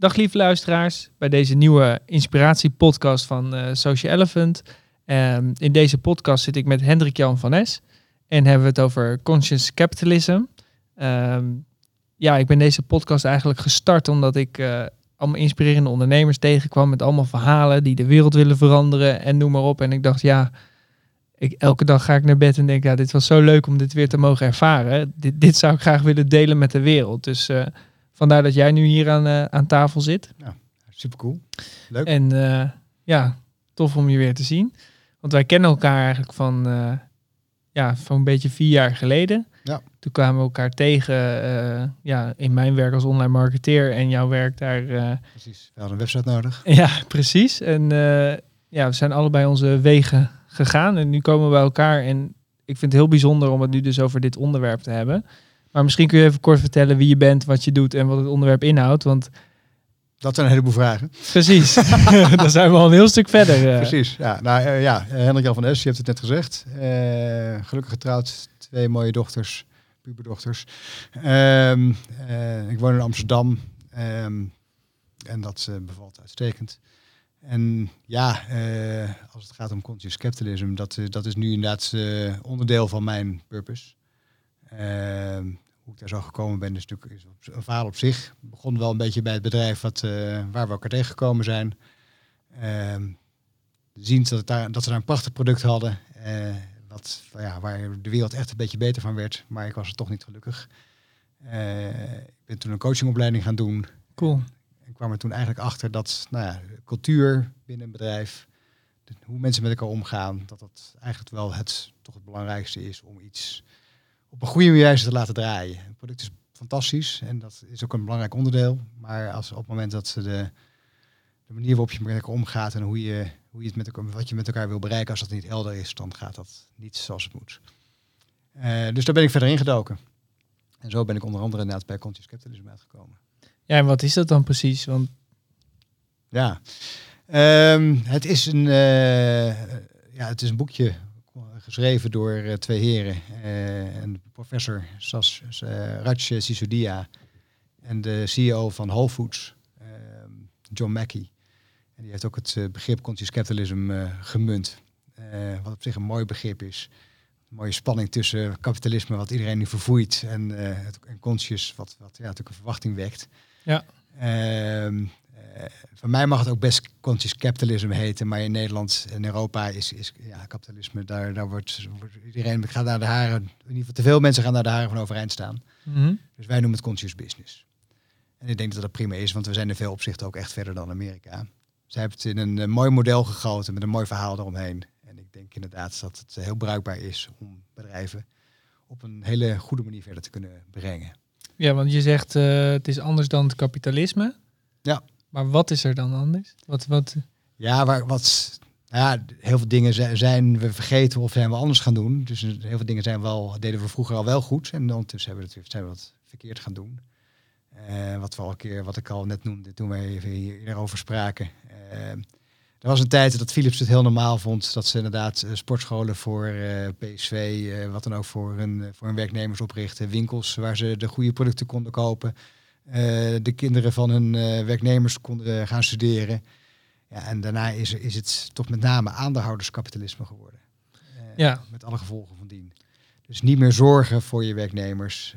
Dag lieve luisteraars, bij deze nieuwe inspiratiepodcast van uh, Social Elephant. Um, in deze podcast zit ik met Hendrik Jan van Es en hebben we het over conscious capitalism. Um, ja, ik ben deze podcast eigenlijk gestart omdat ik uh, allemaal inspirerende ondernemers tegenkwam met allemaal verhalen die de wereld willen veranderen en noem maar op. En ik dacht, ja, ik, elke dag ga ik naar bed en denk, ja, dit was zo leuk om dit weer te mogen ervaren. Dit, dit zou ik graag willen delen met de wereld. Dus uh, vandaar dat jij nu hier aan, uh, aan tafel zit. Ja, super cool. Leuk. En uh, ja, tof om je weer te zien. Want wij kennen elkaar eigenlijk van, ja, van een beetje vier jaar geleden. Ja. Toen kwamen we elkaar tegen ja, in mijn werk als online marketeer en jouw werk daar. precies, we hadden een website nodig. Ja, precies. En ja, we zijn allebei onze wegen gegaan. En nu komen we bij elkaar. En ik vind het heel bijzonder om het nu dus over dit onderwerp te hebben. Maar misschien kun je even kort vertellen wie je bent, wat je doet en wat het onderwerp inhoudt. Want dat zijn een heleboel vragen. Precies. Dan zijn we al een heel stuk verder. Uh. Precies. Ja, nou uh, ja, Hendrik Jan van Es, je hebt het net gezegd. Uh, gelukkig getrouwd, twee mooie dochters, puberdochters. Um, ik woon in Amsterdam. Um, en dat bevalt uitstekend. En ja, als het gaat om conscious capitalism, dat, dat is nu inderdaad onderdeel van mijn purpose. Ehm, hoe ik daar zo gekomen ben, is natuurlijk is een verhaal op zich. Het begon wel een beetje bij het bedrijf wat, waar we elkaar tegengekomen zijn. Ehm, zien dat, daar, dat ze daar een prachtig product hadden, wat, ja, waar de wereld echt een beetje beter van werd. Maar ik was er toch niet gelukkig. ik ben toen een coachingopleiding gaan doen. Cool kwam er toen eigenlijk achter dat nou ja, cultuur binnen een bedrijf, hoe mensen met elkaar omgaan, dat dat eigenlijk wel het, toch het belangrijkste is om iets op een goede wijze te laten draaien. Het product is fantastisch en dat is ook een belangrijk onderdeel. Maar als op het moment dat ze de, de manier waarop je met elkaar omgaat en hoe je, hoe je het met elkaar, wat je met elkaar wil bereiken, als dat niet helder is, dan gaat dat niet zoals het moet. Uh, dus daar ben ik verder ingedoken. En zo ben ik onder andere inderdaad bij Conscious Capitalism uitgekomen. Ja, en wat is dat dan precies? Want... Ja, um, het, is een, uh, ja, het is een boekje geschreven door uh, twee heren. Uh, en professor Sas, Raj Sisodia en de CEO van Whole Foods, ehm, John Mackey. En die heeft ook het begrip conscious capitalism gemunt. wat op zich een mooi begrip is. Een mooie spanning tussen kapitalisme, wat iedereen nu vervoeit, en, en conscious, wat, wat ja, natuurlijk een verwachting wekt. Ja. Uh, van mij mag het ook best conscious capitalism heten, maar in Nederland en Europa is, is ja, kapitalisme, daar, daar wordt, wordt iedereen gaat naar de haren, in ieder geval te veel mensen gaan naar de haren van overeind staan. Mm -hmm. Dus wij noemen het conscious business. En ik denk dat dat prima is, want we zijn in veel opzichten ook echt verder dan Amerika. Zij hebben het in een, een mooi model gegoten met een mooi verhaal eromheen. En ik denk inderdaad dat het heel bruikbaar is om bedrijven op een hele goede manier verder te kunnen brengen. Ja, want je zegt uh, het is anders dan het kapitalisme. Ja. Maar wat is er dan anders? Wat, wat... Ja, wat, ja, heel veel dingen zijn we vergeten of zijn we anders gaan doen. Dus heel veel dingen zijn wel, deden we vroeger al wel goed. En ondertussen hebben we het, zijn we wat verkeerd gaan doen. Uh, wat we al een keer, wat ik al net noemde toen wij even hierover spraken. Uh, er was een tijd dat Philips het heel normaal vond dat ze inderdaad uh, sportscholen voor PSV, wat dan ook voor hun, voor hun werknemers oprichten, winkels waar ze de goede producten konden kopen, de kinderen van hun werknemers konden gaan studeren. Ja, en daarna is, is het toch met name aandeelhouderskapitalisme geworden. ja. Met alle gevolgen van dien. Dus niet meer zorgen voor je werknemers.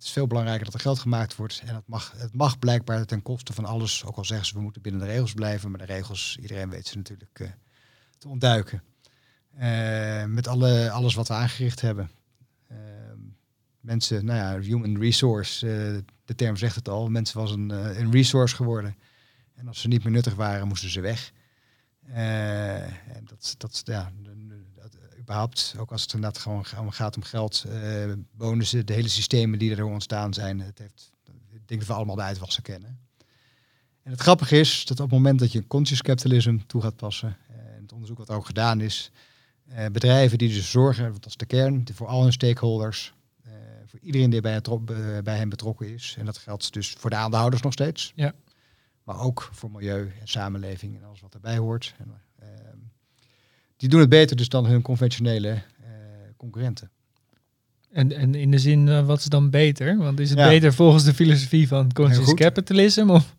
Het is veel belangrijker dat er geld gemaakt wordt. En het mag, het mag blijkbaar ten koste van alles. Ook al zeggen ze we moeten binnen de regels blijven. Maar de regels, iedereen weet ze natuurlijk uh, te ontduiken. Uh, met alle, alles wat we aangericht hebben. Mensen, nou ja, human resource, de term zegt het al. Mensen was een, een resource geworden. En als ze niet meer nuttig waren, moesten ze weg. en dat, dat, ja, überhaupt, ook als het inderdaad gewoon gaat om geld, bonussen, de hele systemen die er ontstaan zijn. Het heeft, ik denk dat we allemaal de uitwassen kennen. En het grappige is dat op het moment dat je conscious capitalism toe gaat passen, en het onderzoek wat ook gedaan is, bedrijven die dus zorgen, dat is de kern, voor al hun stakeholders, voor iedereen die bij, het, bij hen betrokken is. En dat geldt dus voor de aandeelhouders nog steeds. Ja. Maar ook voor milieu en samenleving en alles wat erbij hoort. En, die doen het beter dus dan hun conventionele uh, concurrenten. En, en in de zin, uh, wat is dan beter? Want is het Ja. beter volgens de filosofie van conscious capitalism? Of?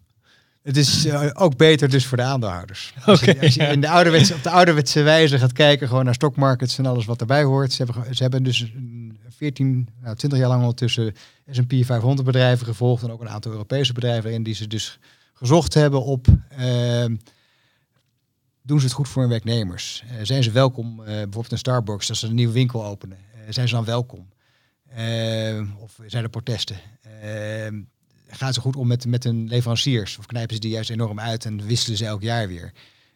Het is eh, ook beter dus voor de aandeelhouders. Als je, Oké, als je ja. in de ouderwetse, op de ouderwetse wijze gaat kijken, gewoon naar stockmarkets en alles wat erbij hoort. Ze hebben, ze hebben dus een 14, nou, 20 jaar lang ondertussen S&P 500 bedrijven gevolgd. En ook een aantal Europese bedrijven in die ze dus gezocht hebben op... ehm, doen ze het goed voor hun werknemers? Eh, zijn ze welkom, eh, bijvoorbeeld in Starbucks, als ze een nieuwe winkel openen? Zijn ze dan welkom? Eh, of zijn er protesten? Gaan ze goed om met, met hun leveranciers? Of knijpen ze die juist enorm uit en wisselen ze elk jaar weer?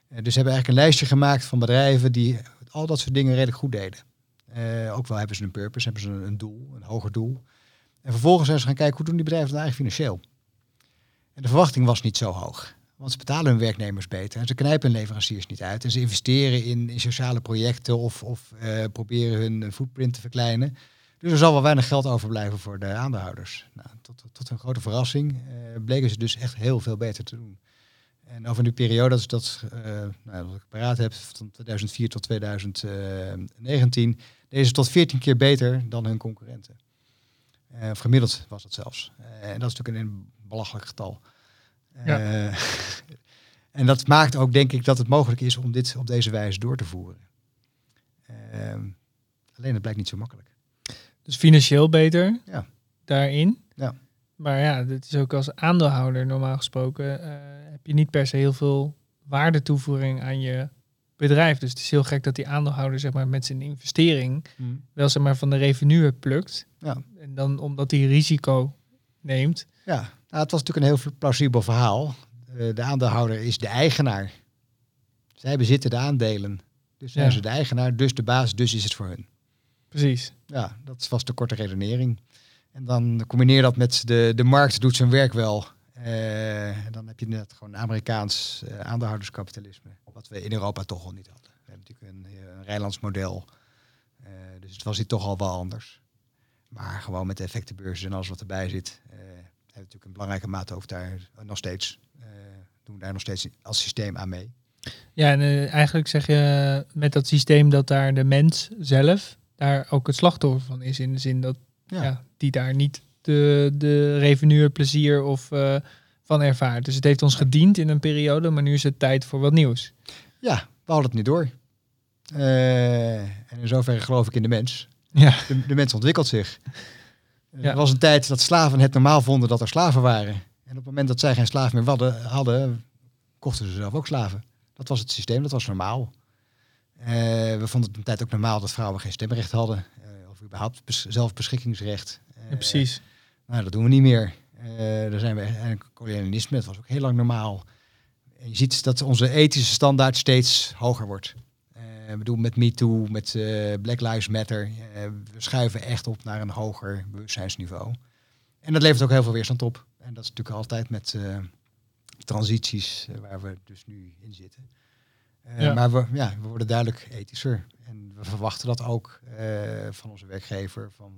Eh, dus ze hebben eigenlijk een lijstje gemaakt van bedrijven die al dat soort dingen redelijk goed deden. Eh, ook wel hebben ze een purpose, hebben ze een, een doel, een hoger doel. En vervolgens zijn ze gaan kijken hoe doen die bedrijven het eigenlijk financieel. En de verwachting was niet zo hoog. Want ze betalen hun werknemers beter en ze knijpen hun leveranciers niet uit. En ze investeren in, in sociale projecten of, of eh, proberen hun footprint te verkleinen. Dus er zal wel weinig geld overblijven voor de aandeelhouders. Nou, tot, tot een grote verrassing eh, bleken ze dus echt heel veel beter te doen. En over die periode, dat is dat, eh, nou, wat ik paraat heb, van 2004 tot 2019, deden ze tot 14 keer beter dan hun concurrenten. Eh, of gemiddeld was dat zelfs. Eh, en dat is natuurlijk een belachelijk getal. Ja. Eh, en dat maakt ook, denk ik, dat het mogelijk is om dit op deze wijze door te voeren. Ehm, alleen het blijkt niet zo makkelijk. Dus financieel beter Ja. daarin. Ja. Maar ja, dat is ook als aandeelhouder normaal gesproken. eh, heb je niet per se heel veel waardetoevoeging aan je bedrijf. Dus het is heel gek dat die aandeelhouder zeg maar, met zijn investering wel zeg maar, van de revenue plukt. Ja. En dan omdat hij risico neemt. Ja, nou, het was natuurlijk een heel plausibel verhaal. Eh, de aandeelhouder is de eigenaar. Zij bezitten de aandelen. Dus zijn Ja. ze de eigenaar, dus de baas, dus is het voor hun. Precies. Ja, dat was de korte redenering. En dan combineer dat met de, de markt doet zijn werk wel. Eh, en dan heb je net gewoon Amerikaans eh, aandeelhouderskapitalisme. Wat we in Europa toch al niet hadden. We hebben natuurlijk een, eh, een Rijnlands model. Dus het was hier toch al wel anders. Maar gewoon met de effectenbeurzen en alles wat erbij zit. hebben we natuurlijk een belangrijke mate ook daar nog steeds. doen we daar nog steeds als systeem aan mee. Ja, en eigenlijk zeg je met dat systeem dat daar de mens zelf daar ook het slachtoffer van is. In de zin dat Ja. ja. die daar niet de, de revenue, plezier of eh, van ervaart. Dus het heeft ons gediend in een periode, maar nu is het tijd voor wat nieuws. Ja, we hadden het niet door. Eh, en in zoverre geloof ik in de mens. Ja, De, de mens ontwikkelt zich. Ja. Er was een tijd dat slaven het normaal vonden dat er slaven waren. En op het moment dat zij geen slaaf meer hadden, hadden kochten ze zelf ook slaven. Dat was het systeem, dat was normaal. Eh, we vonden het een tijd ook normaal dat vrouwen geen stemrecht hadden. eh, of überhaupt bes- zelfbeschikkingsrecht. Eh, ja, precies. nou, dat doen we niet meer. Eh daar zijn we en kolonialisme, dat was ook heel lang normaal. En je ziet dat onze ethische standaard steeds hoger wordt. Eh ik bedoel, met MeToo, met eh, Black Lives Matter. eh, we schuiven echt op naar een hoger bewustzijnsniveau. En dat levert ook heel veel weerstand op. En dat is natuurlijk altijd met eh, transities eh, waar we dus nu in zitten. Eh, Ja. Maar we, ja, we worden duidelijk ethischer. En we verwachten dat ook eh, van onze werkgever, van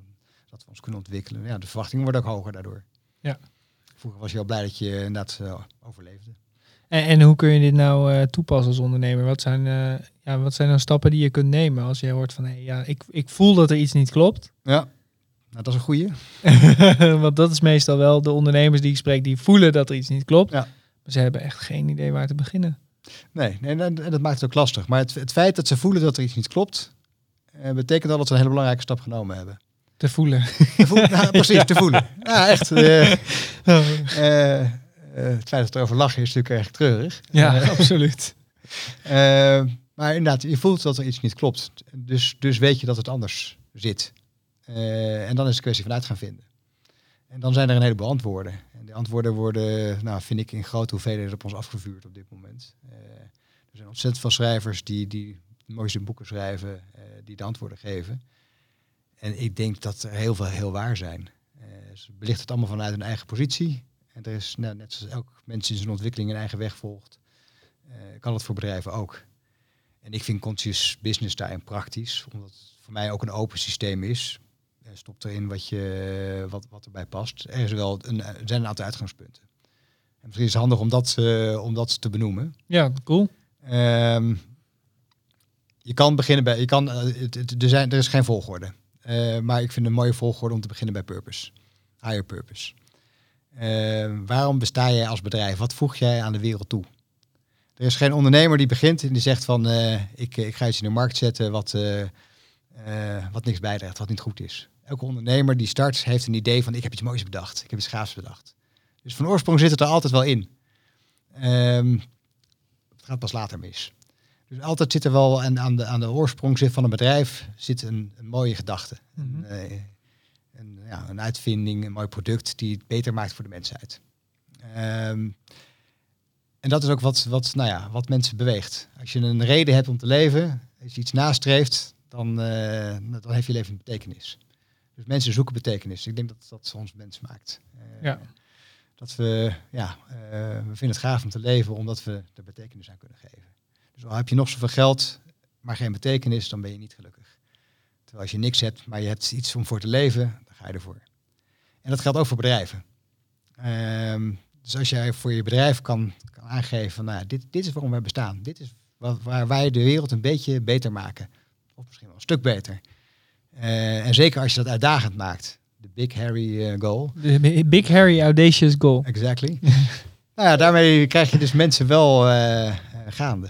dat we ons kunnen ontwikkelen. Ja, de verwachtingen worden ook hoger daardoor. Ja. Vroeger was je al blij dat je inderdaad eh, overleefde. En, en hoe kun je dit nou toepassen als ondernemer? Wat zijn, ja, wat zijn nou stappen die je kunt nemen als je hoort van hey, ja, ik, ik voel dat er iets niet klopt? Ja, nou, dat is een goeie. Want dat is meestal wel de ondernemers die ik spreek, die voelen dat er iets niet klopt. Ja. Maar ze hebben echt geen idee waar te beginnen. Nee, nee en, dat maakt het ook lastig. Maar het, het feit dat ze voelen dat er iets niet klopt, eh, betekent al dat ze een hele belangrijke stap genomen hebben. Te voelen. Te voelen, nou, precies, te voelen. Ja, echt. eh, eh, het feit dat er over lachen is natuurlijk erg treurig. ja, Eh, absoluut. Maar inderdaad, je voelt dat er iets niet klopt. Dus, dus weet je dat het anders zit. Eh, en dan is het een kwestie van uit gaan vinden. En dan zijn er een heleboel antwoorden. Antwoorden worden, nou, vind ik, in grote hoeveelheden op ons afgevuurd op dit moment. Eh, er zijn ontzettend veel schrijvers die, die mooiste boeken schrijven, eh, die de antwoorden geven. En ik denk dat er heel veel heel waar zijn. Eh, ze belichten het allemaal vanuit hun eigen positie. En er is, nou, net zoals elk mens in zijn ontwikkeling een eigen weg volgt, kan het voor bedrijven ook. En ik vind conscious business daarin praktisch, omdat het voor mij ook een open systeem is. Eh, Stop erin wat, je, wat, wat erbij past. Er, is wel een, er zijn een aantal uitgangspunten. En misschien is het handig om dat, eh, om dat te benoemen. Ja, cool. Ehm, je kan beginnen bij, je kan, eh, het- het- er, zijn, er is geen volgorde. Maar ik vind een mooie volgorde om te beginnen bij purpose. Higher purpose. Eh, waarom besta jij als bedrijf? Wat voeg jij aan de wereld toe? Er is geen ondernemer die begint en die zegt van ik, ik ga iets in de markt zetten wat, wat niks bijdraagt, wat niet goed is. Elke ondernemer die start heeft een idee van ik heb iets moois bedacht, ik heb iets gaafs bedacht. Dus van oorsprong zit het er altijd wel in. Ehm, het gaat pas later mis. Dus altijd zit er wel aan, aan, de, aan de oorsprong zit van een bedrijf zit een, een mooie gedachte. Mhm. Een, eh, een, ja, een uitvinding, een mooi product die het beter maakt voor de mensheid. Ehm, en dat is ook wat, wat, nou ja, wat mensen beweegt. Als je een reden hebt om te leven, als je iets nastreeft, dan, eh, dan heeft je leven een betekenis. Dus mensen zoeken betekenis. Ik denk dat dat ons mens maakt. Eh, Ja. Dat we, ja, eh, we vinden het gaaf om te leven omdat we er betekenis aan kunnen geven. Dus al heb je nog zoveel geld, maar geen betekenis, dan ben je niet gelukkig. Terwijl als je niks hebt, maar je hebt iets om voor te leven, dan ga je ervoor. En dat geldt ook voor bedrijven. Ehm, dus als jij voor je bedrijf kan, kan aangeven van, nou, dit, dit is waarom wij bestaan. Dit is waar wij de wereld een beetje beter maken. Of misschien wel een stuk beter. Eh, en zeker als je dat uitdagend maakt. De Big Harry eh, Goal. De Big Harry Audacious Goal. Exactly. nou ja, daarmee krijg je dus mensen wel eh, gaande.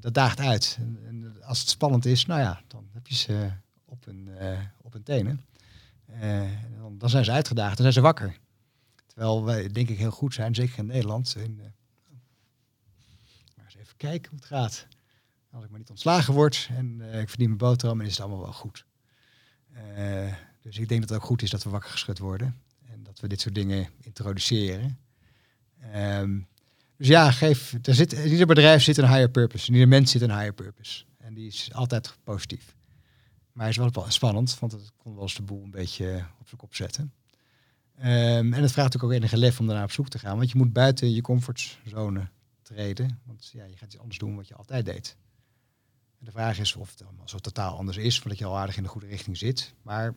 Dat daagt uit. En, en als het spannend is, nou ja, dan heb je ze op hun, op hun tenen. En dan, dan zijn ze uitgedaagd, dan zijn ze wakker. Terwijl wij denk ik heel goed zijn, zeker in Nederland. In, maar eens even kijken hoe het gaat. Als ik maar niet ontslagen word en ik verdien mijn boterham, dan is het allemaal wel goed. Eh, dus ik denk dat het ook goed is dat we wakker geschud worden. En dat we dit soort dingen introduceren. Ehm, dus ja, geef, er zit, in ieder bedrijf zit een higher purpose. In ieder mens zit een higher purpose. En die is altijd positief. Maar hij is wel spannend, want het kon wel eens de boel een beetje op zijn kop zetten. Ehm, en het vraagt ook enige lef om daarna op zoek te gaan. Want je moet buiten je comfortzone treden. Want ja, je gaat iets anders doen wat je altijd deed. En de vraag is of het allemaal zo totaal anders is, omdat je al aardig in de goede richting zit. Maar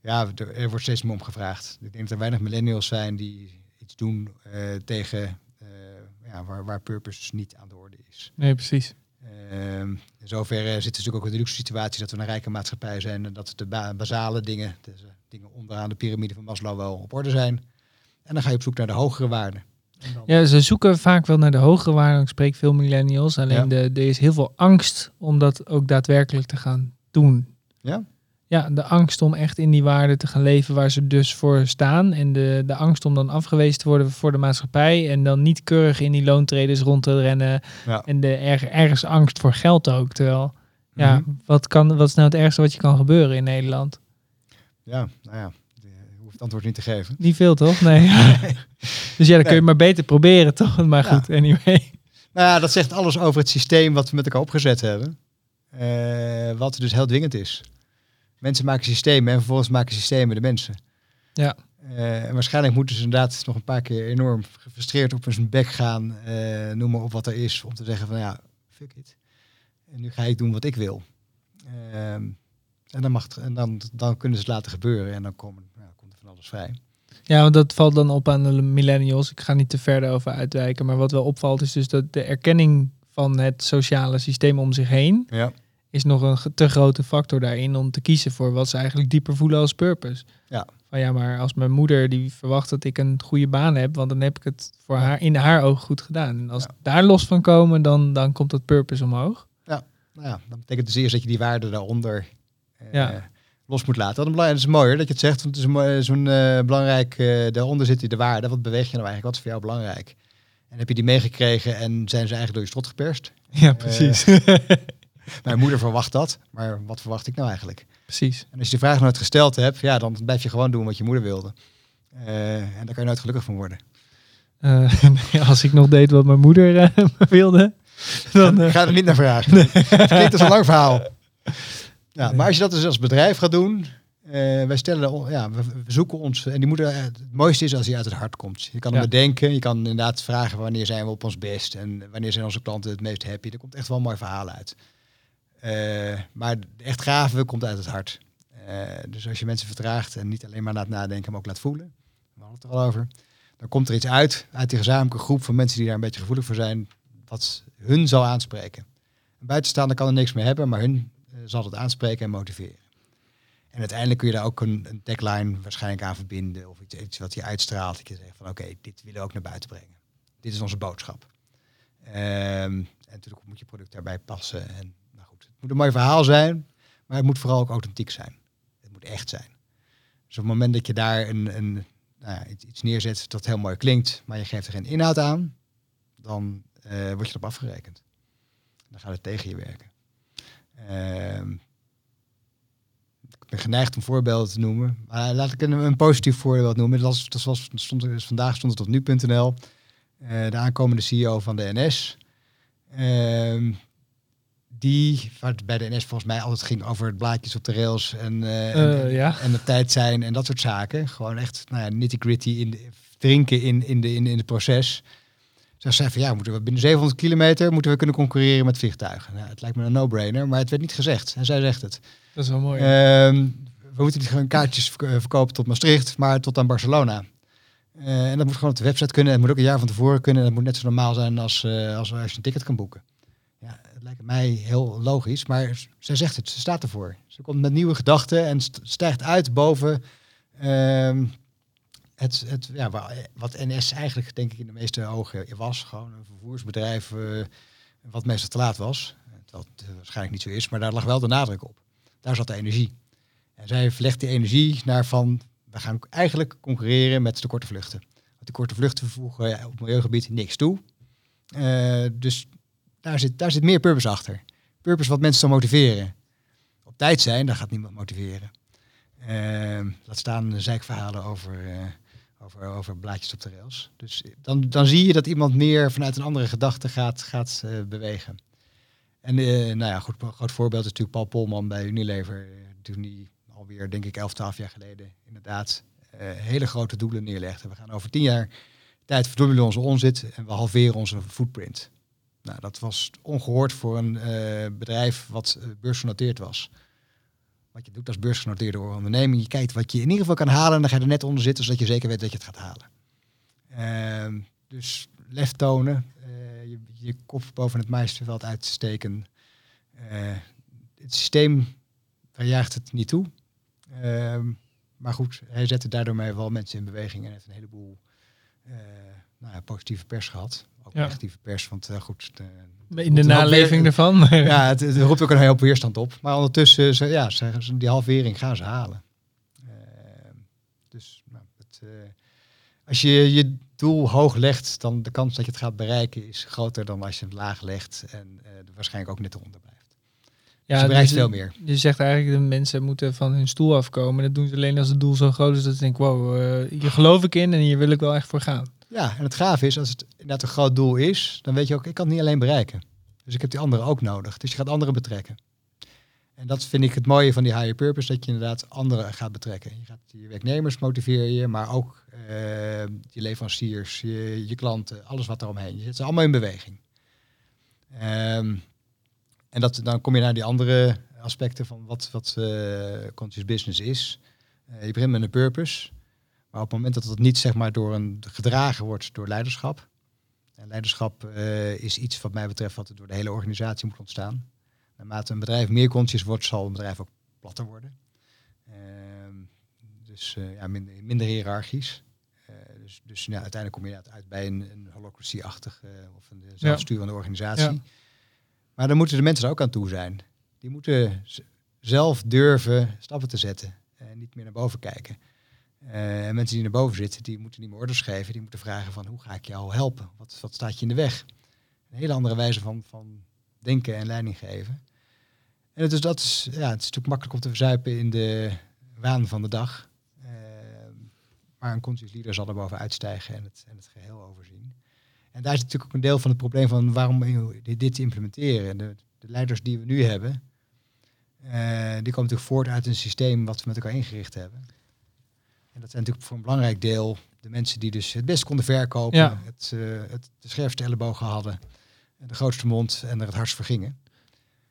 ja, er, wordt steeds meer om gevraagd. Ik denk dat er weinig millennials zijn die iets doen eh, tegen eh, ja, waar, waar purpose niet aan de orde is. Nee, precies. Ehm, in zoverre we natuurlijk ook in de luxe situatie dat we een rijke maatschappij zijn en dat de ba- basale dingen, dingen onderaan de piramide van Maslow wel op orde zijn. En dan ga je op zoek naar de hogere waarden. Dan- Ja, ze zoeken vaak wel naar de hogere waarde. Ik spreek veel millennials. Alleen Ja. de, er is heel veel angst om dat ook daadwerkelijk te gaan doen. Ja? Ja, de angst om echt in die waarde te gaan leven waar ze dus voor staan. En de, de angst om dan afgewezen te worden voor de maatschappij. En dan niet keurig in die loontreders rond te rennen. Ja. En de er, ergens angst voor geld ook. Terwijl, ja, Mhm. wat, kan, wat is nou het ergste wat je kan gebeuren in Nederland? ja, nou ja, het antwoord niet te geven. Niet veel, toch? Nee. dus ja, dan kun je maar beter proberen, toch? Maar Ja. goed, anyway. Nou ja, dat zegt alles over het systeem wat we met elkaar opgezet hebben. Eh, wat dus heel dwingend is. Mensen maken systemen en vervolgens maken systemen de mensen. Ja. Eh, en waarschijnlijk moeten ze inderdaad nog een paar keer enorm gefrustreerd op hun bek gaan. eh, noem maar op wat er is. Om te zeggen van ja, fuck it. En nu ga ik doen wat ik wil. Ehm, en dan, mag het, en dan, dan kunnen ze het laten gebeuren. En dan komen, van alles vrij. Ja, want dat valt dan op aan de millennials. Ik ga niet te ver over uitwijken. Maar wat wel opvalt is dus dat de erkenning van het sociale systeem om zich heen... Ja. is nog een te grote factor daarin om te kiezen voor wat ze eigenlijk dieper voelen als purpose. Ja. Van ja, maar als mijn moeder die verwacht dat ik een goede baan heb, want dan heb ik het voor haar in haar ogen goed gedaan. En als Ja. daar los van komen, dan, dan komt dat purpose omhoog. Nou ja, dat betekent dus eerst dat je die waarde daaronder eh, Ja. Los moet laten. Wat een belangrijk, het is mooier dat je het zegt, want het is een zo'n eh, belangrijk, eh, daaronder zit die de waarde. Wat beweeg je nou eigenlijk? Wat is voor jou belangrijk? En heb je die meegekregen en zijn ze eigenlijk door je strot geperst? Ja, precies. Mijn moeder verwacht dat, maar wat verwacht ik nou eigenlijk? precies. En als je de vraag nooit gesteld hebt, ja, dan blijf je gewoon doen wat je moeder wilde. Eh, en daar kan je nooit gelukkig van worden. Eh, als ik nog deed wat mijn moeder eh, wilde, dan... eh, Ik ga er niet naar vragen. Het klinkt als een lang verhaal. Ja, maar als je dat dus als bedrijf gaat doen, eh, wij stellen, ja, we, zoeken ons, en die moeten, eh, het mooiste is als hij uit het hart komt. Je kan Ja. hem bedenken, je kan inderdaad vragen wanneer zijn we op ons best en wanneer zijn onze klanten het meest happy. Er komt echt wel een mooi verhaal uit. Eh, maar echt gave komt uit het hart. Dus als je mensen vertraagt en niet alleen maar laat nadenken, maar ook laat voelen, we hadden het er al over, dan komt er iets uit, uit die gezamenlijke groep van mensen die daar een beetje gevoelig voor zijn, wat hun zal aanspreken. Een buitenstaander kan er niks mee hebben, maar hun zal het aanspreken en motiveren. En uiteindelijk kun je daar ook een, een tagline waarschijnlijk aan verbinden. Of iets, iets wat je uitstraalt. Dat je zegt van oké, dit willen we ook naar buiten brengen. Dit is onze boodschap. Ehm, en natuurlijk moet je product daarbij passen. En, nou goed, het moet een mooi verhaal zijn. Maar het moet vooral ook authentiek zijn. Het moet echt zijn. Dus op het moment dat je daar een, een, nou ja, iets neerzet dat heel mooi klinkt, maar je geeft er geen inhoud aan, dan uh, word je erop afgerekend. Dan gaat het tegen je werken. Uh, ik ben geneigd om voorbeelden te noemen. Maar laat ik een, een positief voorbeeld noemen. Dat was, dat was stond, vandaag stond het op nu.nl. Eh, de aankomende CEO van de NS. Uh, die, waar het bij de NS volgens mij altijd ging over het blaadjes op de rails en, en, ja. en, de tijd zijn en dat soort zaken. Gewoon echt nou ja, nitty gritty in drinken in, in, de, in, in het proces. Ze zei van ja, moeten we binnen 700 kilometer moeten we kunnen concurreren met vliegtuigen. Nou, het lijkt me een no-brainer, maar het werd niet gezegd. En zij zegt het. Dat is wel mooi. Ehm, we moeten niet gewoon kaartjes eh, verkopen tot Maastricht, maar tot aan Barcelona. Uh, en dat moet gewoon op de website kunnen. Het moet ook een jaar van tevoren kunnen. Dat moet net zo normaal zijn als, uh, als, als je een ticket kan boeken. Ja, het lijkt mij heel logisch, maar zij zegt het. Ze staat ervoor. Ze komt met nieuwe gedachten en stijgt uit boven uh, het, het, ja, wat NS eigenlijk denk ik in de meeste ogen was. Gewoon een vervoersbedrijf uh, wat meestal te laat was. Dat waarschijnlijk niet zo is, maar daar lag wel de nadruk op. Daar zat de energie. En zij verlegt die energie naar van, we gaan eigenlijk concurreren met de korte vluchten. Want die korte vluchten voegen ja, op milieugebied niks toe. Uh, dus daar zit, daar zit meer purpose achter. Purpose wat mensen te motiveren. Op tijd zijn, daar gaat niemand motiveren. Uh, laat staan zijkverhalen over, over, over blaadjes op de rails. Dus dan, dan zie je dat iemand meer vanuit een andere gedachte gaat, gaat bewegen. En uh, nou ja, goed, groot voorbeeld is natuurlijk Paul Polman bij Unilever. Toen die alweer, denk ik, 11, 12 jaar geleden inderdaad hele grote doelen neerlegde. We gaan over 10 jaar tijd verdubbelen onze omzet en we halveren onze footprint. Nou, dat was ongehoord voor een bedrijf wat beursgenoteerd was. Wat je doet als beursgenoteerde onderneming, je kijkt wat je in ieder geval kan halen en dan ga je er net onder zitten, zodat je zeker weet dat je het gaat halen. Uh, dus lef tonen, je, je kop boven het meisjesveld uitsteken. Uh, het systeem, daar jaagt het niet toe. Uh, maar goed, hij zette daardoor mij wel mensen in beweging en heeft een heleboel uh, nou ja, positieve pers gehad. Ook ja. negatieve pers, want uh, goed. De, in de naleving ervan. ja, het, het, roept ook een heel weerstand op. Maar ondertussen, ze, ja, ze, die halvering gaan ze halen. dus nou, het, als je je doel hoog legt, dan de kans dat je het gaat bereiken is groter dan als je het laag legt en waarschijnlijk ook net eronder blijft. Ja, dus je bereikt dus veel meer. Je zegt eigenlijk dat mensen moeten van hun stoel afkomen. Dat doen ze alleen als het doel zo groot is dat ze denken, wow, uh, hier geloof ik in en hier wil ik wel echt voor gaan. Ja, en het gaaf is, als het inderdaad een groot doel is, dan weet je ook, ik kan het niet alleen bereiken. Dus ik heb die anderen ook nodig. Dus je gaat anderen betrekken. En dat vind ik het mooie van die higher purpose, dat je inderdaad anderen gaat betrekken. Je gaat je werknemers motiveren je, maar ook uh, je leveranciers, je, je, klanten, alles wat eromheen. Je zet ze allemaal in beweging. Um, en dat, dan kom je naar die andere aspecten van wat, wat uh, conscious business is. Uh, je begint met een purpose, maar op het moment dat het niet zeg maar, door een, gedragen wordt door leiderschap. En leiderschap is iets wat mij betreft wat er door de hele organisatie moet ontstaan. Naarmate een bedrijf meer conscious wordt, zal een bedrijf ook platter worden. Uh, dus uh, ja, minder, minder hiërarchisch. Uh, dus dus ja, uiteindelijk kom je uit bij een, een holocracy-achtige of een zelfsturende ja. organisatie. Ja. Maar dan moeten de mensen er ook aan toe zijn. Die moeten zelf durven stappen te zetten en niet meer naar boven kijken. En mensen die naar boven zitten, die moeten niet meer orders geven. Die moeten vragen van hoe ga ik jou helpen? Wat, staat je in de weg? Een hele andere wijze van, van denken en leiding geven. En dus dat is, ja, het is natuurlijk makkelijk om te verzuipen in de waan van de dag. Uh, maar een conscious leader zal er boven uitstijgen en het, en het geheel overzien. En daar is natuurlijk ook een deel van het probleem van waarom dit te implementeren. De, de leiders die we nu hebben, uh, die komen natuurlijk voort uit een systeem wat we met elkaar ingericht hebben. En dat zijn natuurlijk voor een belangrijk deel de mensen die dus het best konden verkopen, ja. het, uh, het de scherpste ellebogen hadden, de grootste mond en er het hardst voor gingen.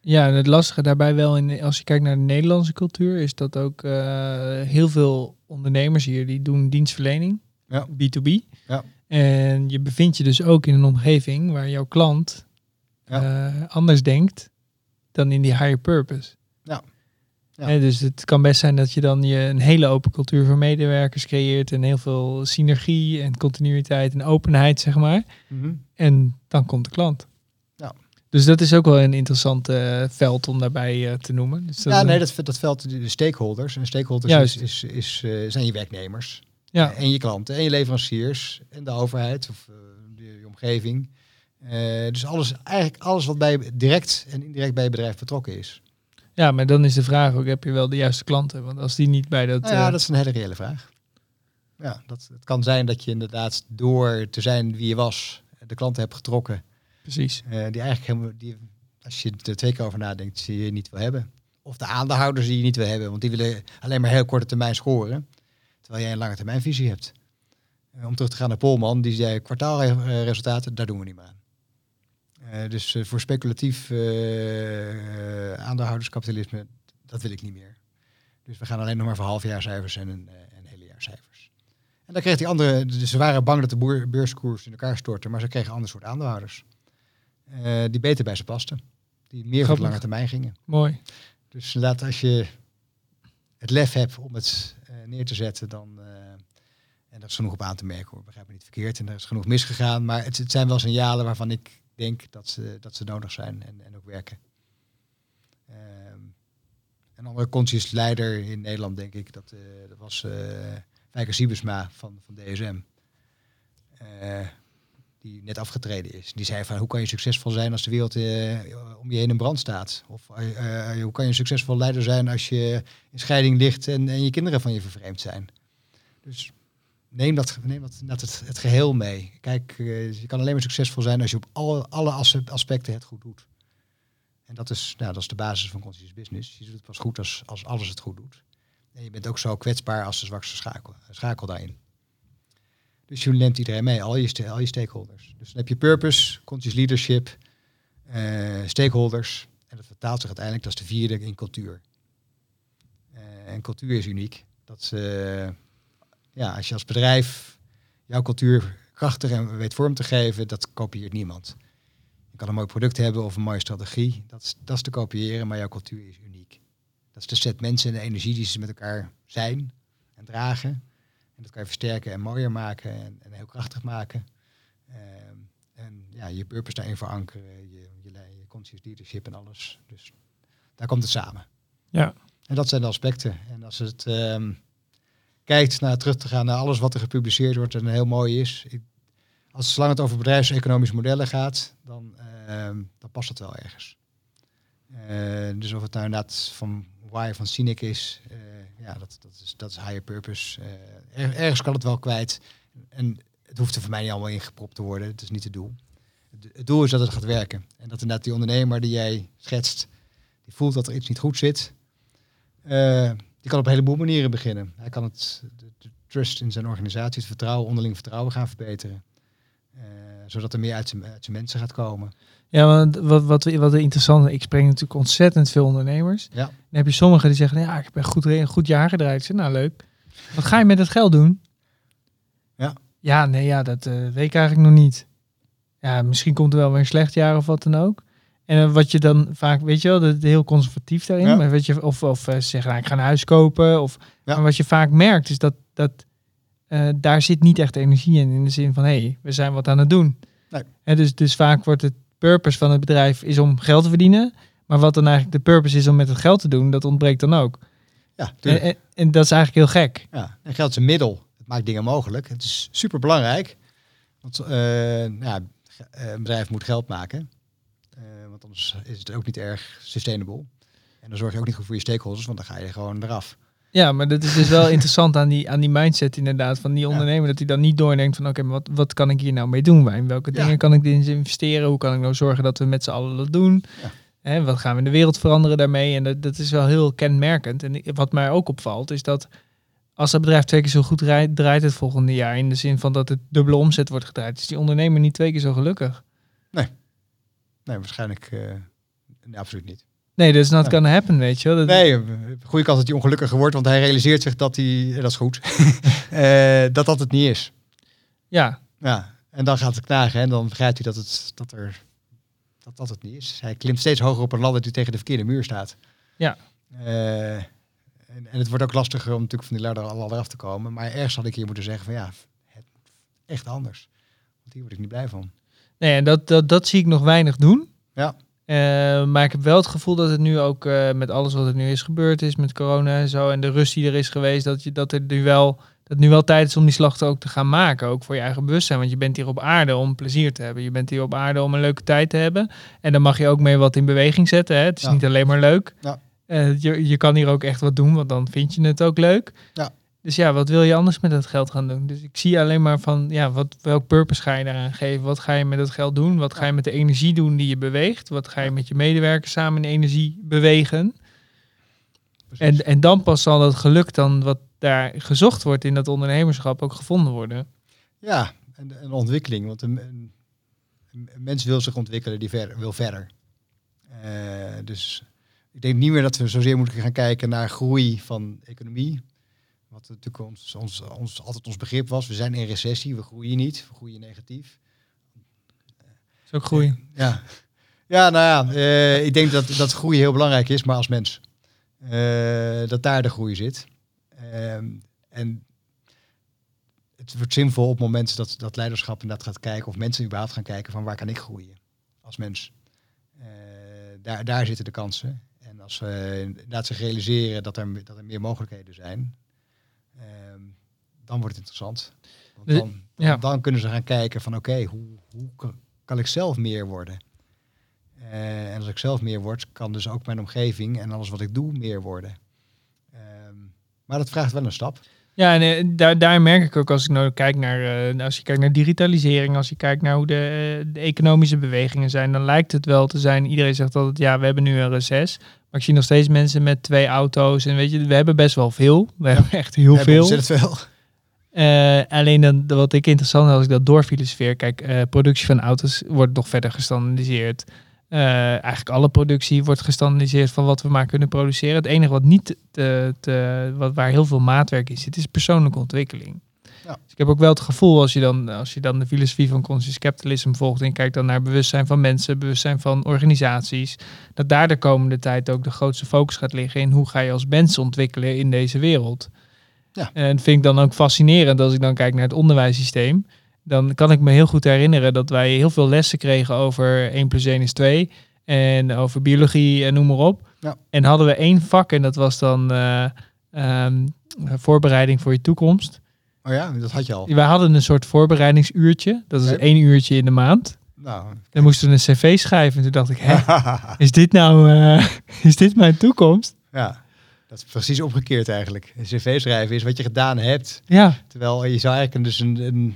Ja, en het lastige daarbij wel, in, als je kijkt naar de Nederlandse cultuur, is dat ook uh, heel veel ondernemers hier die doen dienstverlening, ja. B2B. Ja. En je bevindt je dus ook in een omgeving waar jouw klant ja. uh, anders denkt dan in die higher purpose. Ja. Dus het kan best zijn dat je dan je een hele open cultuur voor medewerkers creëert en heel veel synergie en continuïteit en openheid, zeg maar. En dan komt de klant. Ja. Dus dat is ook wel een interessant eh, veld om daarbij eh, te noemen. Dus dat Ja, nee, een- dat, dat veld de stakeholders. En stakeholders Juist. is, is, is, eh, zijn je werknemers. ja, En je klanten en je leveranciers en de overheid of eh, de, je omgeving. Eh, dus alles, eigenlijk alles wat bij direct en indirect bij je bedrijf betrokken is. Ja, maar dan is de vraag ook, heb je wel de juiste klanten? Want als die niet bij dat... Nou ja, eh, dat is een hele reële vraag. Ja, dat, het kan zijn dat je inderdaad door te zijn wie je was, de klanten hebt getrokken. Precies. eh, die eigenlijk helemaal, die, als je er twee keer over nadenkt, die je niet wil hebben. Of de aandeelhouders die je niet wil hebben, want die willen alleen maar heel korte termijn scoren. Terwijl jij een lange termijn visie hebt. Eh, om terug te gaan naar Polman, die zei kwartaalresultaten, daar doen we niet meer aan. Eh, dus eh, voor speculatief eh, aandeelhouderskapitalisme, dat wil ik niet meer. Dus we gaan alleen nog maar voor halfjaarcijfers en, een, en hele jaarcijfers. En dan kreeg die andere, dus ze waren bang dat de boer, beurskoers in elkaar stortte, maar ze kregen een ander soort aandeelhouders. Die beter bij ze pasten. Die meer Grappig. lange termijn gingen. Mooi. Dus inderdaad, als je het lef hebt om het neer te zetten, dan. en er is genoeg op aan te merken hoor, begrijp me niet verkeerd. En er is genoeg misgegaan. Maar het, het zijn wel signalen waarvan ik denk dat ze, dat ze nodig zijn en, en ook werken. Ehm, een andere conscious leider in Nederland, denk ik, dat, eh, dat was Wijker Siebesma van, van DSM. Eh, die net afgetreden is. Die zei van hoe kan je succesvol zijn als de wereld om je heen in brand staat? Of hoe kan je een succesvol leider zijn als je in scheiding ligt en, en je kinderen van je vervreemd zijn? Dus neem dat, neem dat, dat het, het geheel mee. Kijk, eh, je kan alleen maar succesvol zijn als je op alle, alle as- aspecten het goed doet. En dat is, nou, dat is de basis van conscious business. Je doet het pas goed als, als alles het goed doet. En je bent ook zo kwetsbaar als de zwakste schakel, schakel daarin. Dus je neemt iedereen mee, al je, al je stakeholders. Dus dan heb je purpose, conscious leadership, eh, stakeholders. En dat vertaalt zich uiteindelijk, dat is de vierde, in cultuur. Eh, en cultuur is uniek. Dat ja, als je als bedrijf jouw cultuur krachtig en weet vorm te geven, dat kopieert niemand. Je kan een mooi product hebben of een mooie strategie. Dat is, dat is te kopiëren, maar jouw cultuur is uniek. Dat is de set mensen en de energie die ze met elkaar zijn en dragen. En dat kan je versterken en mooier maken en, en heel krachtig maken. Ehm, en ja, je purpose daarin verankeren, je, je, je conscious leadership en alles. Dus daar komt het samen. Ja. En dat zijn de aspecten. En als het ehm, kijkt naar terug te gaan naar alles wat er gepubliceerd wordt en heel mooi is. Ik, als zolang het over bedrijfseconomische modellen gaat, dan, ehm, dan past het wel ergens. Eh, dus of het nou inderdaad van why van Cynic is, eh, ja, dat, dat, is, dat is higher purpose. Eh, er- ergens kan het wel kwijt. En het hoeft er voor mij niet allemaal ingepropt te worden. Het is niet het doel. Het, het doel is dat het gaat werken. En dat inderdaad die ondernemer die jij schetst, die voelt dat er iets niet goed zit. Die kan op een heleboel manieren beginnen. Hij kan het, de, de trust in zijn organisatie, het vertrouwen, onderling vertrouwen gaan verbeteren. Eh, zodat er meer uit zijn, uit zijn mensen gaat komen. Ja, want wat, wat, wat interessant is, ik spreek natuurlijk ontzettend veel ondernemers. Ja. Dan heb je sommigen die zeggen, ja, ik heb een goed, een goed jaar gedraaid. Zeg, nou leuk. Wat ga je met het geld doen? Ja. Ja, nee, ja, dat eh, weet ik eigenlijk nog niet. Ja, misschien komt er wel weer een slecht jaar of wat dan ook. En wat je dan vaak, weet je wel, dat heel conservatief daarin. Ja. Maar weet je, of, of eh, zeggen, nou, ik ga een huis kopen. Of, Ja. Maar wat je vaak merkt is dat, dat eh, daar zit niet echt energie in. In de zin van, hé, hey, we zijn wat aan het doen. Nee. En dus, dus vaak wordt het purpose van het bedrijf is om geld te verdienen. Maar wat dan eigenlijk de purpose is om met het geld te doen, dat ontbreekt dan ook. Ja, En, en, en dat is eigenlijk heel gek. Ja, en geld is een middel. Het maakt dingen mogelijk. Het is super belangrijk. Want eh, ja, een bedrijf moet geld maken. Anders is het ook niet erg sustainable. En dan zorg je ook niet goed voor je stakeholders, want dan ga je gewoon eraf. Ja, maar dat is dus wel interessant aan die, aan die mindset inderdaad van die Ja. ondernemer. Dat hij dan niet doordenkt van oké, wat, wat kan ik hier nou mee doen? In welke Ja. dingen kan ik in investeren? Hoe kan ik nou zorgen dat we met z'n allen dat doen? Ja. Hè, wat gaan we in de wereld veranderen daarmee? En dat, dat is wel heel kenmerkend. En wat mij ook opvalt is dat als dat bedrijf twee keer zo goed draait, draait het volgende jaar. In de zin van dat het dubbele omzet wordt gedraaid. Is die ondernemer niet twee keer zo gelukkig? Nee, waarschijnlijk eh, nee, absoluut niet. Nee, dat is not gonna happen, weet je wel. Dat- Nee, goede kans dat hij ongelukkiger wordt, want hij realiseert zich dat hij, eh, dat is goed, Eh, dat dat het niet is. Ja, Ja, en dan gaat het knagen en dan begrijpt hij dat het, dat er, dat, dat het niet is. Hij klimt steeds hoger op een ladder die tegen de verkeerde muur staat. Ja. En, en het wordt ook lastiger om natuurlijk van die ladder al eraf te komen. Maar ergens had ik hier moeten zeggen van ja, het echt anders. Want hier word ik niet blij van. Nee, en dat, dat, dat zie ik nog weinig doen. Ja. Eh, maar ik heb wel het gevoel dat het nu ook eh, met alles wat er nu is gebeurd is, met corona en zo, en de rust die er is geweest, dat, je, dat er nu wel, dat nu wel tijd is om die slag ook te gaan maken. Ook voor je eigen bewustzijn. Want je bent hier op aarde om plezier te hebben. Je bent hier op aarde om een leuke tijd te hebben. En dan mag je ook mee wat in beweging zetten. Hè? Het is Ja. niet alleen maar leuk. Ja. Eh, je, je kan hier ook echt wat doen, want dan vind je het ook leuk. Ja. Dus ja, wat wil je anders met dat geld gaan doen? Dus ik zie alleen maar van, ja, wat, welk purpose ga je daaraan geven? Wat ga je met dat geld doen? Wat ga je met de energie doen die je beweegt? Wat ga je met je medewerkers samen in energie bewegen? Precies. En, en dan pas zal dat geluk dan wat daar gezocht wordt in dat ondernemerschap ook gevonden worden. Ja, en een ontwikkeling. Want een, een, een mens wil zich ontwikkelen, die ver, wil verder. Eh, dus ik denk niet meer dat we zozeer moeten gaan kijken naar groei van economie. Wat natuurlijk ons, ons, ons, altijd ons begrip was. We zijn in recessie, we groeien niet, we groeien negatief. Is ook groei. Ja, ja nou ja, eh, ik denk dat, dat groei heel belangrijk is, maar als mens. Eh, dat daar de groei zit. Ehm, en het wordt zinvol op het moment dat, dat leiderschap inderdaad gaat kijken, of mensen überhaupt gaan kijken van waar kan ik groeien als mens. Eh, daar, daar zitten de kansen. En als we inderdaad zich realiseren dat er, dat er meer mogelijkheden zijn, dan wordt het interessant. Want Dus- dan, dan, ja. dan kunnen ze gaan kijken van oké, hoe, hoe kan- ik zelf meer worden? Eh, en als ik zelf meer word, kan dus ook mijn omgeving en alles wat ik doe meer worden. Ehm, maar dat vraagt wel een stap. Ja, en eh, daar, daar merk ik ook als ik nou kijk naar, eh, als je kijkt naar digitalisering, als je kijkt naar hoe de, de economische bewegingen zijn, dan lijkt het wel te zijn. Iedereen zegt altijd, ja, we hebben nu een reces. Maar ik zie nog steeds mensen met twee auto's. En weet je, we hebben best wel veel. We hebben echt heel We hebben veel. ontzettend veel. Eh, alleen dan, wat ik interessant vind als ik dat doorfilosofeer. Kijk, eh, productie van auto's wordt nog verder gestandardiseerd. Eh, eigenlijk alle productie wordt gestandardiseerd van wat we maar kunnen produceren. Het enige wat niet, te, te, wat, waar heel veel maatwerk in zit, is persoonlijke ontwikkeling. Ja. Dus ik heb ook wel het gevoel, als je, dan, als je dan de filosofie van conscious capitalism volgt en kijkt dan naar bewustzijn van mensen, bewustzijn van organisaties, dat daar de komende tijd ook de grootste focus gaat liggen in hoe ga je als mens ontwikkelen in deze wereld. Ja. En vind ik dan ook fascinerend als ik dan kijk naar het onderwijssysteem. Dan kan ik me heel goed herinneren dat wij heel veel lessen kregen over 1 plus 1 is 2 en over biologie en noem maar op. Ja. En hadden we één vak en dat was dan eh, ehm, voorbereiding voor je toekomst. Oh ja, dat had je al. Wij hadden een soort voorbereidingsuurtje. Dat is één uurtje in de maand. Nou, Dan moesten we een cv schrijven. En toen dacht ik, hè, is dit nou, eh, is dit mijn toekomst? ja, dat is precies omgekeerd eigenlijk. Een cv schrijven is wat je gedaan hebt. Ja, Terwijl je zou eigenlijk dus een, een,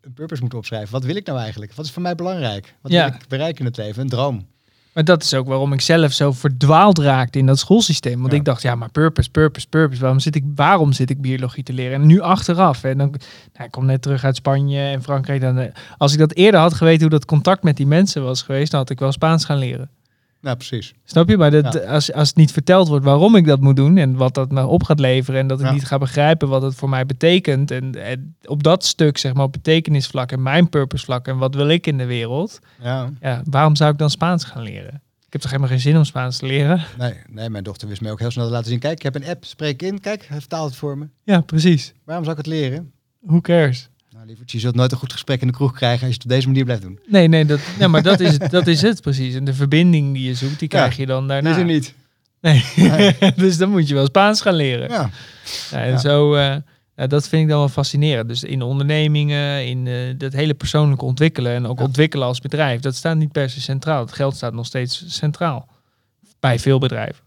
een purpose moeten opschrijven. Wat wil ik nou eigenlijk? Wat is voor mij belangrijk? Wat Ja. wil ik bereiken in het leven? Een droom. maar dat is ook waarom ik zelf zo verdwaald raakte in dat schoolsysteem. Want Ja. ik dacht, ja, maar purpose, purpose, purpose. Waarom zit ik, waarom zit ik biologie te leren? En nu achteraf. En dan, nou, ik kom net terug uit Spanje en Frankrijk. Dan, eh, als ik dat eerder had geweten hoe dat contact met die mensen was geweest, dan had ik wel Spaans gaan leren. Nou, precies. Snap je? Maar dat, Ja. als, als het niet verteld wordt waarom ik dat moet doen en wat dat me op gaat leveren en dat ik Ja. niet ga begrijpen wat het voor mij betekent en, en op dat stuk zeg maar op betekenisvlak en mijn purpose vlak en wat wil ik in de wereld, Ja. ja, waarom zou ik dan Spaans gaan leren? Ik heb toch helemaal geen zin om Spaans te leren? Nee, nee, mijn dochter wist mij ook heel snel te laten zien. Kijk, ik heb een app, spreek in. Kijk, hij vertaalt het voor me. Ja, precies. Waarom zou ik het leren? Who cares? Nou, lieverd, je zult nooit een goed gesprek in de kroeg krijgen als je het op deze manier blijft doen. Nee, nee, dat, ja, maar dat is, het, dat is het precies. En de verbinding die je zoekt, die Ja. krijg je dan daarna. Is er niet. Nee. Nee. dus dan moet je wel Spaans gaan leren. Ja. Ja, en Ja. zo, eh, dat vind ik dan wel fascinerend. Dus in ondernemingen, in eh, dat hele persoonlijke ontwikkelen en ook Ja. ontwikkelen als bedrijf, dat staat niet per se centraal. Het geld staat nog steeds centraal bij veel bedrijven.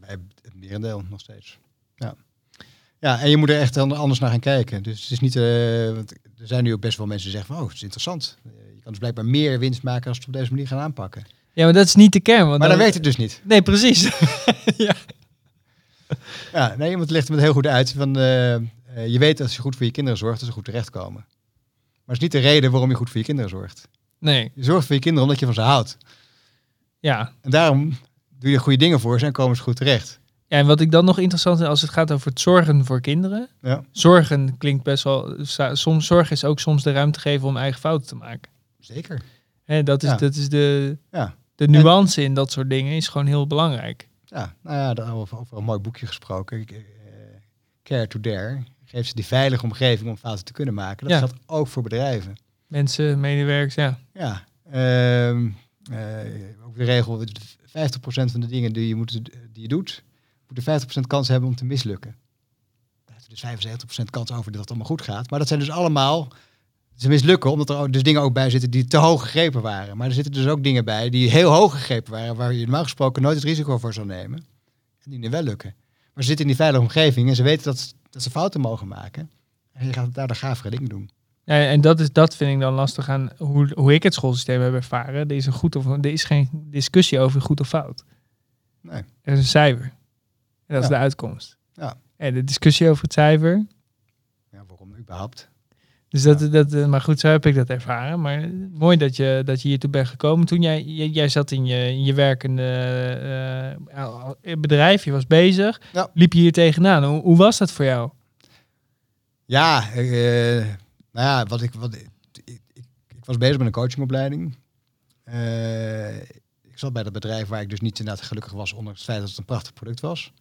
Bij het merendeel nog steeds. Ja. Ja, en je moet er echt anders naar gaan kijken. Dus het is niet... eh, want er zijn nu ook best wel mensen die zeggen van... Oh, het is interessant. Eh, Je kan dus blijkbaar meer winst maken als we het op deze manier gaan aanpakken. Ja, maar dat is niet de kern. Want Maar dan werkt het dus niet. Nee, precies. ja. Ja, nee, iemand legt het heel goed uit. Van, eh, je weet dat als je goed voor je kinderen zorgt, dat ze goed terechtkomen. Maar het is niet de reden waarom je goed voor je kinderen zorgt. Nee, Je zorgt voor je kinderen omdat je van ze houdt. ja. En daarom doe je goede dingen voor ze en komen ze goed terecht. Ja. En wat ik dan nog interessant vind als het gaat over het zorgen voor kinderen. Ja, Zorgen klinkt best wel... Soms, zorg is ook soms de ruimte geven om eigen fouten te maken. zeker. Hè, dat is, Ja. dat is de, Ja. de nuance in dat soort dingen is gewoon heel belangrijk. Ja, nou ja, daar over, over een mooi boekje gesproken. Eh, Care to Dare. Geef ze die veilige omgeving om fouten te kunnen maken. Dat geldt ook voor bedrijven. Mensen, medewerkers, ja. Ja, ehm, eh, ook de regel, 50% van de dingen die je, moet, die je doet, moet 50% kans hebben om te mislukken. Dus 75% kans over dat het allemaal goed gaat. Maar dat zijn dus allemaal, ze mislukken, omdat er dus dingen ook bij zitten die te hoog gegrepen waren. Maar er zitten dus ook dingen bij die heel hoog gegrepen waren, waar je normaal gesproken nooit het risico voor zou nemen. En die nu wel lukken. Maar ze zitten in die veilige omgeving en ze weten dat, dat ze fouten mogen maken. En je gaat daar de gavere dingen doen. Ja, en dat, is, dat vind ik dan lastig aan hoe, hoe ik het schoolsysteem heb ervaren. Er is, een goed of, er is geen discussie over goed of fout. Nee. Er is een cijfer. En dat is de uitkomst. Ja. En de discussie over het cijfer. Ja, waarom überhaupt? Dus dat, dat, maar goed, zo heb ik dat ervaren. Maar mooi dat je, dat je hiertoe bent gekomen. Toen jij, jij, jij zat in je, in je werkende eh, eh, bedrijf, je was bezig. Ja. Liep je hier tegenaan. Hoe, hoe was dat voor jou? Ja, eh, nou ja, wat ik, wat, ik, ik, ik was bezig met een coachingopleiding. Ik zat bij dat bedrijf waar ik dus niet inderdaad gelukkig was, ondanks het feit dat het een prachtig product was.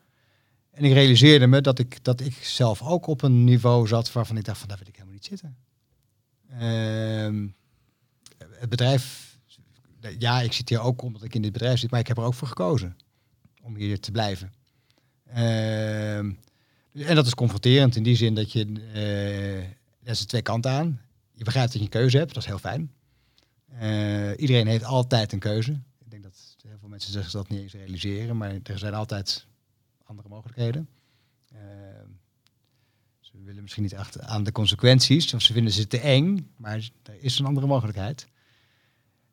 En ik realiseerde me dat ik, dat ik zelf ook op een niveau zat waarvan ik dacht van daar wil ik helemaal niet zitten. Ehm, het bedrijf, ja, ik zit hier ook omdat ik in dit bedrijf zit, maar ik heb er ook voor gekozen om hier te blijven. Ehm, en dat is confronterend in die zin dat je, eh er zijn twee kanten aan. Je begrijpt dat je een keuze hebt, dat is heel fijn. Eh, iedereen heeft altijd een keuze. Ik denk dat heel veel mensen zich dat niet eens realiseren, maar er zijn altijd andere mogelijkheden. Eh, ze willen misschien niet echt aan de consequenties, of ze vinden ze te eng, maar er is een andere mogelijkheid.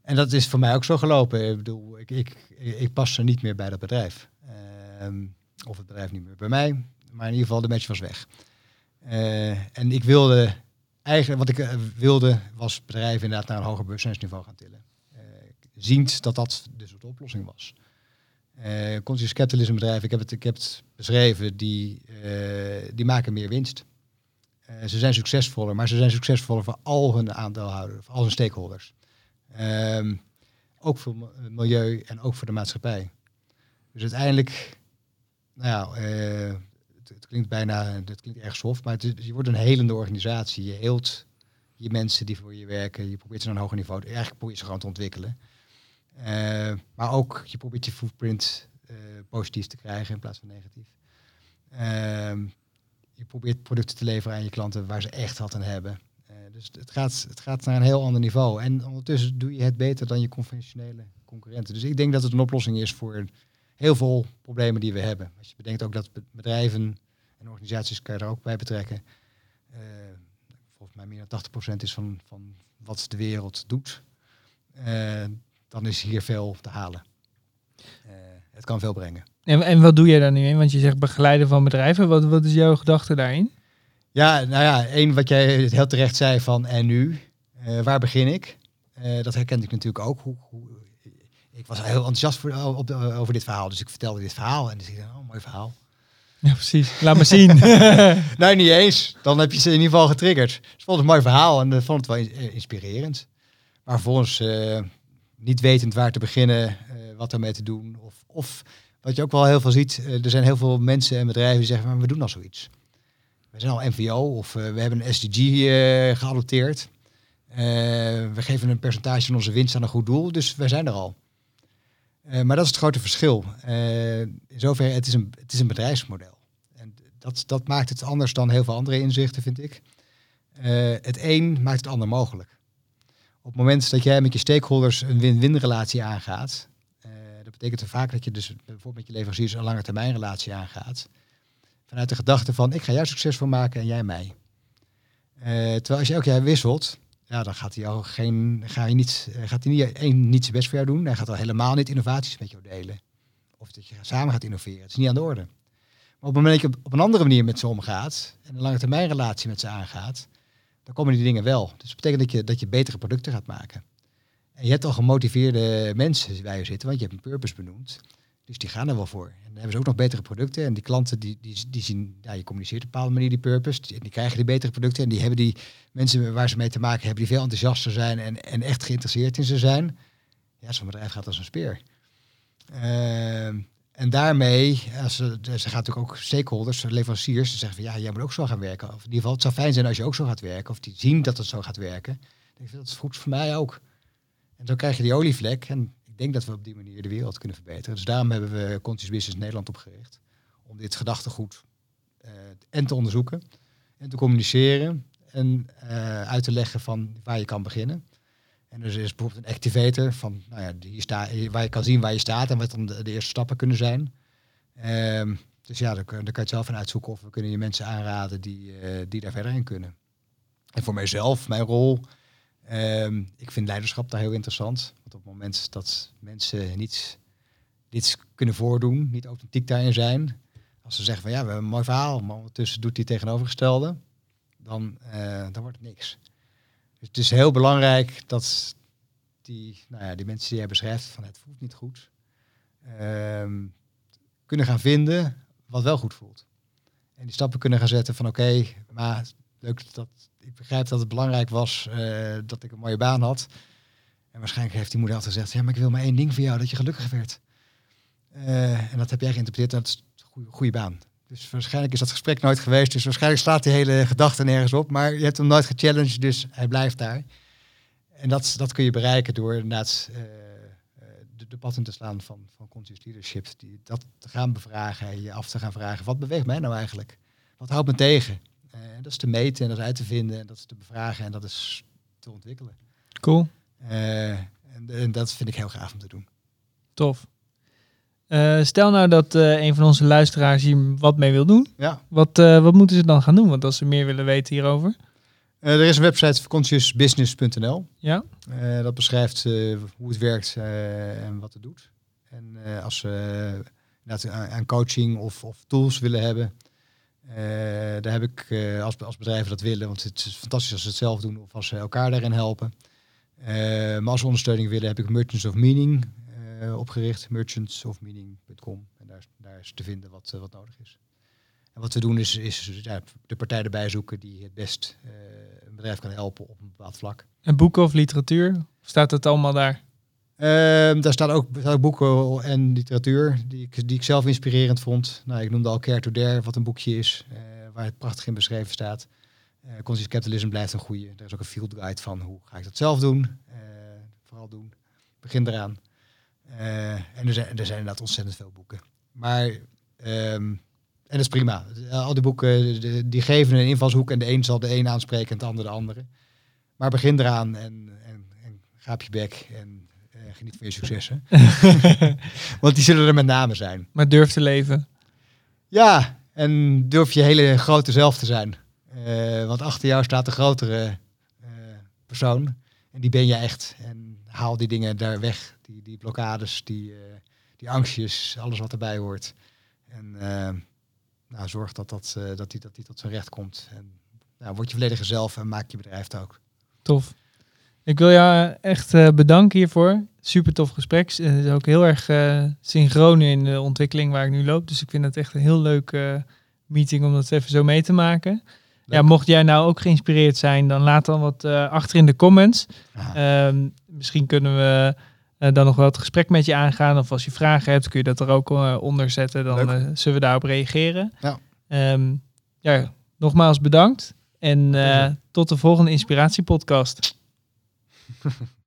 En dat is voor mij ook zo gelopen. Ik bedoel, ik, ik, ik pas er niet meer bij dat bedrijf. Ehm, of het bedrijf niet meer bij mij. Maar in ieder geval, de match was weg. Eh, en ik wilde eigenlijk, wat ik eh, wilde, was bedrijven inderdaad naar een hoger bewustzijnsniveau gaan tillen. Eh, ziend dat dat dus de oplossing was. Eh Conscious Capitalism bedrijven, ik heb het, ik heb het beschreven, die, eh, die maken meer winst. Eh, ze zijn succesvoller, maar ze zijn succesvoller voor al hun aandeelhouders, voor al hun stakeholders. Ehm, ook voor mi- milieu en ook voor de maatschappij. Dus uiteindelijk, nou ja, het, het klinkt bijna, het klinkt erg soft, maar het je wordt een helende organisatie. Je heelt je mensen die voor je werken. Je probeert ze naar een hoger niveau, eigenlijk probeer je ze gewoon te ontwikkelen. Eh, maar ook, je probeert je footprint eh, positief te krijgen in plaats van negatief. Ehm, je probeert producten te leveren aan je klanten waar ze echt wat aan hebben. Eh, dus het gaat, het gaat naar een heel ander niveau. En ondertussen doe je het beter dan je conventionele concurrenten. Dus ik denk dat het een oplossing is voor heel veel problemen die we hebben. Als je bedenkt ook dat be- bedrijven en organisaties kan je er ook bij betrekken. Volgens mij meer dan 80% is van, van wat de wereld doet. Dan is hier veel te halen. Eh, het kan veel brengen. En, en wat doe jij daar nu in? Want je zegt begeleiden van bedrijven. Wat, wat is jouw gedachte daarin? Ja, nou ja, één wat jij heel terecht zei van en nu, Eh, waar begin ik? Eh, dat herkende ik natuurlijk ook. Hoe, hoe, ik was heel enthousiast voor, op de- over dit verhaal, dus ik vertelde dit verhaal en zei ik, oh, mooi verhaal. Ja, precies. Laat me zien. Nee, niet eens. Dan heb je ze in ieder geval getriggerd. Dus ik vond het een mooi verhaal en ik vond het wel in- inspirerend. Maar vervolgens eh, niet wetend waar te beginnen, eh, wat ermee te doen. Of, of wat je ook wel heel veel ziet, eh, er zijn heel veel mensen en bedrijven die zeggen, maar we doen al zoiets. We zijn al NVO of eh, we hebben een SDG geadopteerd. We geven een percentage van onze winst aan een goed doel, dus wij zijn er al. Maar dat is het grote verschil. In zoverre, het is een, het is een bedrijfsmodel. En dat, dat maakt het anders dan heel veel andere inzichten, vind ik. Het een maakt het ander mogelijk. Op het moment dat jij met je stakeholders een win-win relatie aangaat, eh, dat betekent vaak dat je dus bijvoorbeeld met je leveranciers een lange termijn relatie aangaat. Vanuit de gedachte van ik ga jou succesvol maken en jij mij. Eh, terwijl als je elk jaar wisselt, ja, dan gaat hij jou geen, ga je niet, eh, gaat hij niet, één, niet zijn best voor jou doen. Hij gaat al helemaal niet innovaties met jou delen. Of dat je samen gaat innoveren. Het is niet aan de orde. Maar op het moment dat je op een andere manier met ze omgaat en een lange termijn relatie met ze aangaat, dan komen die dingen wel. Dus dat betekent dat je, dat je betere producten gaat maken. En je hebt al gemotiveerde mensen bij je zitten, want je hebt een purpose benoemd. Dus die gaan er wel voor. En dan hebben ze ook nog betere producten. En die klanten die, die, zien, ja, je communiceert op een bepaalde manier die purpose. Die, die krijgen die betere producten. En die hebben die mensen waar ze mee te maken hebben, die veel enthousiaster zijn en, en echt geïnteresseerd in ze zijn. Ja, zo'n bedrijf gaat als een speer. Ehm, en daarmee, als ze, ze gaat natuurlijk ook stakeholders, leveranciers, ze zeggen van ja, jij moet ook zo gaan werken. Of in ieder geval, het zou fijn zijn als je ook zo gaat werken. Of die zien dat het zo gaat werken. Denk ik, dat is goed voor mij ook. En zo krijg je die olievlek. En ik denk dat we op die manier de wereld kunnen verbeteren. Dus daarom hebben we Conscious Business Nederland opgericht. Om dit gedachtegoed uh, en te onderzoeken en te communiceren en uit te leggen van waar je kan beginnen. En dus is bijvoorbeeld een activator van, nou ja, sta, waar je kan zien waar je staat en wat dan de, eerste stappen kunnen zijn. Um, dus ja, daar, kan je het zelf van uitzoeken of we kunnen je mensen aanraden die, uh, die daar verder in kunnen. En voor mijzelf, mijn rol, um, ik vind leiderschap daar heel interessant. Want op het moment dat mensen niet dit kunnen voordoen, niet authentiek daarin zijn, als ze zeggen van ja, we hebben een mooi verhaal, maar ondertussen doet die tegenovergestelde, dan, uh, dan wordt het niks. Dus het is heel belangrijk dat die, nou ja, die mensen die jij beschrijft, van het voelt niet goed, um, kunnen gaan vinden wat wel goed voelt. En die stappen kunnen gaan zetten van oké, maar leuk dat ik begrijp dat het belangrijk was uh, dat ik een mooie baan had. En waarschijnlijk heeft die moeder altijd gezegd, ja, maar ik wil maar één ding voor jou, dat je gelukkig werd. Uh, en dat heb jij geïnterpreteerd, dat is een goede baan. Dus waarschijnlijk is dat gesprek nooit geweest. Dus waarschijnlijk staat die hele gedachte nergens op. Maar je hebt hem nooit gechallenged, dus hij blijft daar. En dat, dat kun je bereiken door inderdaad uh, de, de in te slaan van, van conscious leadership. Die, dat te gaan bevragen en je af te gaan vragen. Wat beweegt mij nou eigenlijk? Wat houdt me tegen? Uh, dat is te meten en dat is uit te vinden. En dat is te bevragen en dat is te ontwikkelen. Cool. Uh, en, en dat vind ik heel gaaf om te doen. Tof. Uh, stel nou dat uh, een van onze luisteraars hier wat mee wil doen. Ja. Wat, uh, wat moeten ze dan gaan doen? Want als ze meer willen weten hierover. er is een website consciousbusiness.nl. Ja. dat beschrijft hoe het werkt en wat het doet. En als ze aan coaching of, of, tools willen hebben, daar heb ik als, als bedrijven dat willen, want het is fantastisch als ze het zelf doen of als ze elkaar daarin helpen. maar als ze ondersteuning willen, heb ik Merchants of Meaning uh, opgericht, merchantsofmeaning.com. En daar, daar is te vinden wat, uh, wat nodig is. En wat we doen is, is ja, de partij erbij zoeken die het best uh, een bedrijf kan helpen op een bepaald vlak. En boeken of literatuur? Staat het allemaal daar? Ehm, daar staan ook, staan ook, boeken en literatuur die ik, die ik zelf inspirerend vond. Nou, ik noemde al Care to Dare, wat een boekje is, waar het prachtig in beschreven staat. Conscious Capitalism blijft een goede. Er is ook een field guide van hoe ga ik dat zelf doen. vooral doen. Begin eraan. Uh, en er zijn, er zijn inderdaad ontzettend veel boeken. Maar, um, en dat is prima. Al die boeken die geven een invalshoek en de een zal de een aanspreken en de ander de andere. Maar begin eraan en, en, en gaap je bek en uh, geniet van je successen. Want die zullen er met name zijn. Maar durf te leven. Ja, en durf je hele grote zelf te zijn. Uh, want achter jou staat de grotere persoon. En die ben je echt. En haal die dingen daar weg die, die blokkades, die, uh, die angstjes, alles wat erbij hoort. En uh, nou, zorg dat, dat, uh, dat, die, dat die tot zijn recht komt. En nou, word je volledig zelf en maak je bedrijf het ook. Tof. Ik wil jou echt bedanken hiervoor. Super tof gesprek. Het is ook heel erg synchroon in de ontwikkeling waar ik nu loop. Dus ik vind het echt een heel leuke meeting om dat even zo mee te maken. Ja, mocht jij nou ook geïnspireerd zijn, dan laat dan wat uh, achter in de comments. Um, misschien kunnen we dan nog wel het gesprek met je aangaan. Of als je vragen hebt, kun je dat er ook uh, onder zetten. Dan zullen we daarop reageren. Ja. Um, ja, nogmaals bedankt. En tot de volgende inspiratiepodcast.